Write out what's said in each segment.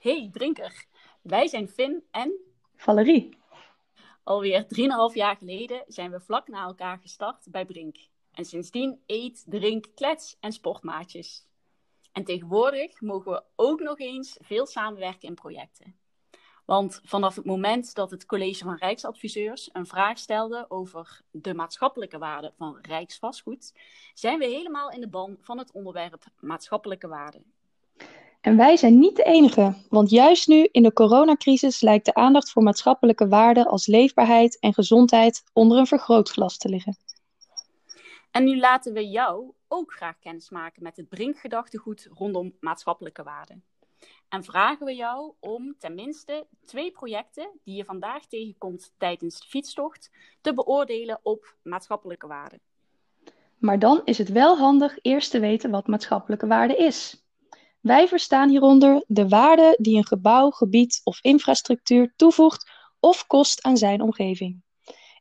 Hey drinker, wij zijn Finn en Valerie. alweer 3,5 jaar geleden zijn we vlak na elkaar gestart bij Brink. En sindsdien eet, drink, klets en sportmaatjes. En tegenwoordig mogen we ook nog eens veel samenwerken in projecten. Want vanaf het moment dat het College van Rijksadviseurs een vraag stelde over de maatschappelijke waarde van Rijksvastgoed, zijn we helemaal in de ban van het onderwerp maatschappelijke waarde. En wij zijn niet de enige, want juist nu in de coronacrisis lijkt de aandacht voor maatschappelijke waarden als leefbaarheid en gezondheid onder een vergrootglas te liggen. En nu laten we jou ook graag kennismaken met het Brink-gedachtegoed rondom maatschappelijke waarden. En vragen we jou om tenminste twee projecten die je vandaag tegenkomt tijdens de fietstocht te beoordelen op maatschappelijke waarden. Maar dan is het wel handig eerst te weten wat maatschappelijke waarde is. Wij verstaan hieronder de waarde die een gebouw, gebied of infrastructuur toevoegt of kost aan zijn omgeving.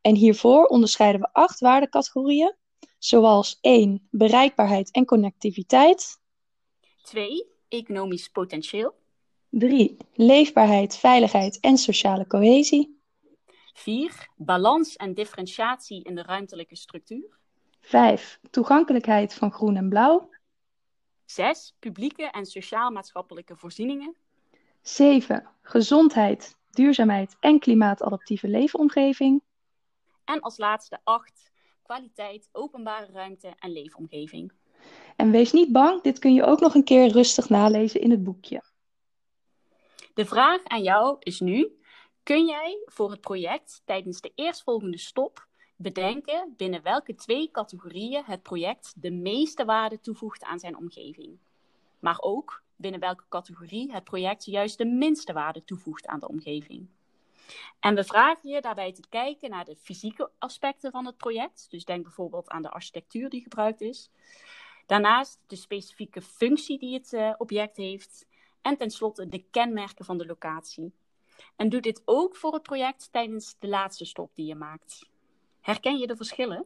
En hiervoor onderscheiden we acht waardecategorieën, zoals 1. bereikbaarheid en connectiviteit, 2. Economisch potentieel. 3. leefbaarheid, veiligheid en sociale cohesie, 4. Balans en differentiatie in de ruimtelijke structuur. 5. toegankelijkheid van groen en blauw, 6. Publieke en sociaal-maatschappelijke voorzieningen. 7. gezondheid, duurzaamheid en klimaatadaptieve leefomgeving, En als laatste 8. Kwaliteit, openbare ruimte en leefomgeving. En wees niet bang, dit kun je ook nog een keer rustig nalezen in het boekje. De vraag aan jou is nu: kun jij voor het project tijdens de eerstvolgende stop bedenken binnen welke twee categorieën het project de meeste waarde toevoegt aan zijn omgeving? Maar ook binnen welke categorie het project juist de minste waarde toevoegt aan de omgeving? En we vragen je daarbij te kijken naar de fysieke aspecten van het project. Dus denk bijvoorbeeld aan de architectuur die gebruikt is. Daarnaast de specifieke functie die het eh, object heeft. En tenslotte de kenmerken van de locatie. En doe dit ook voor het project tijdens de laatste stop die je maakt. Herken je de verschillen?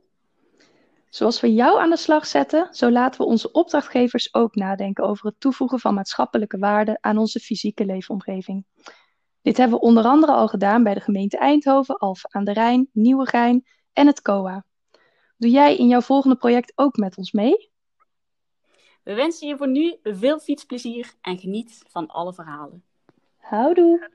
Zoals we jou aan de slag zetten, zo laten we onze opdrachtgevers ook nadenken over het toevoegen van maatschappelijke waarden aan onze fysieke leefomgeving. Dit hebben we onder andere al gedaan bij de gemeente Eindhoven, Alphen aan de Rijn, Nieuwegein en het COA. Doe jij in jouw volgende project ook met ons mee? We wensen je voor nu veel fietsplezier en geniet van alle verhalen. Houdoe!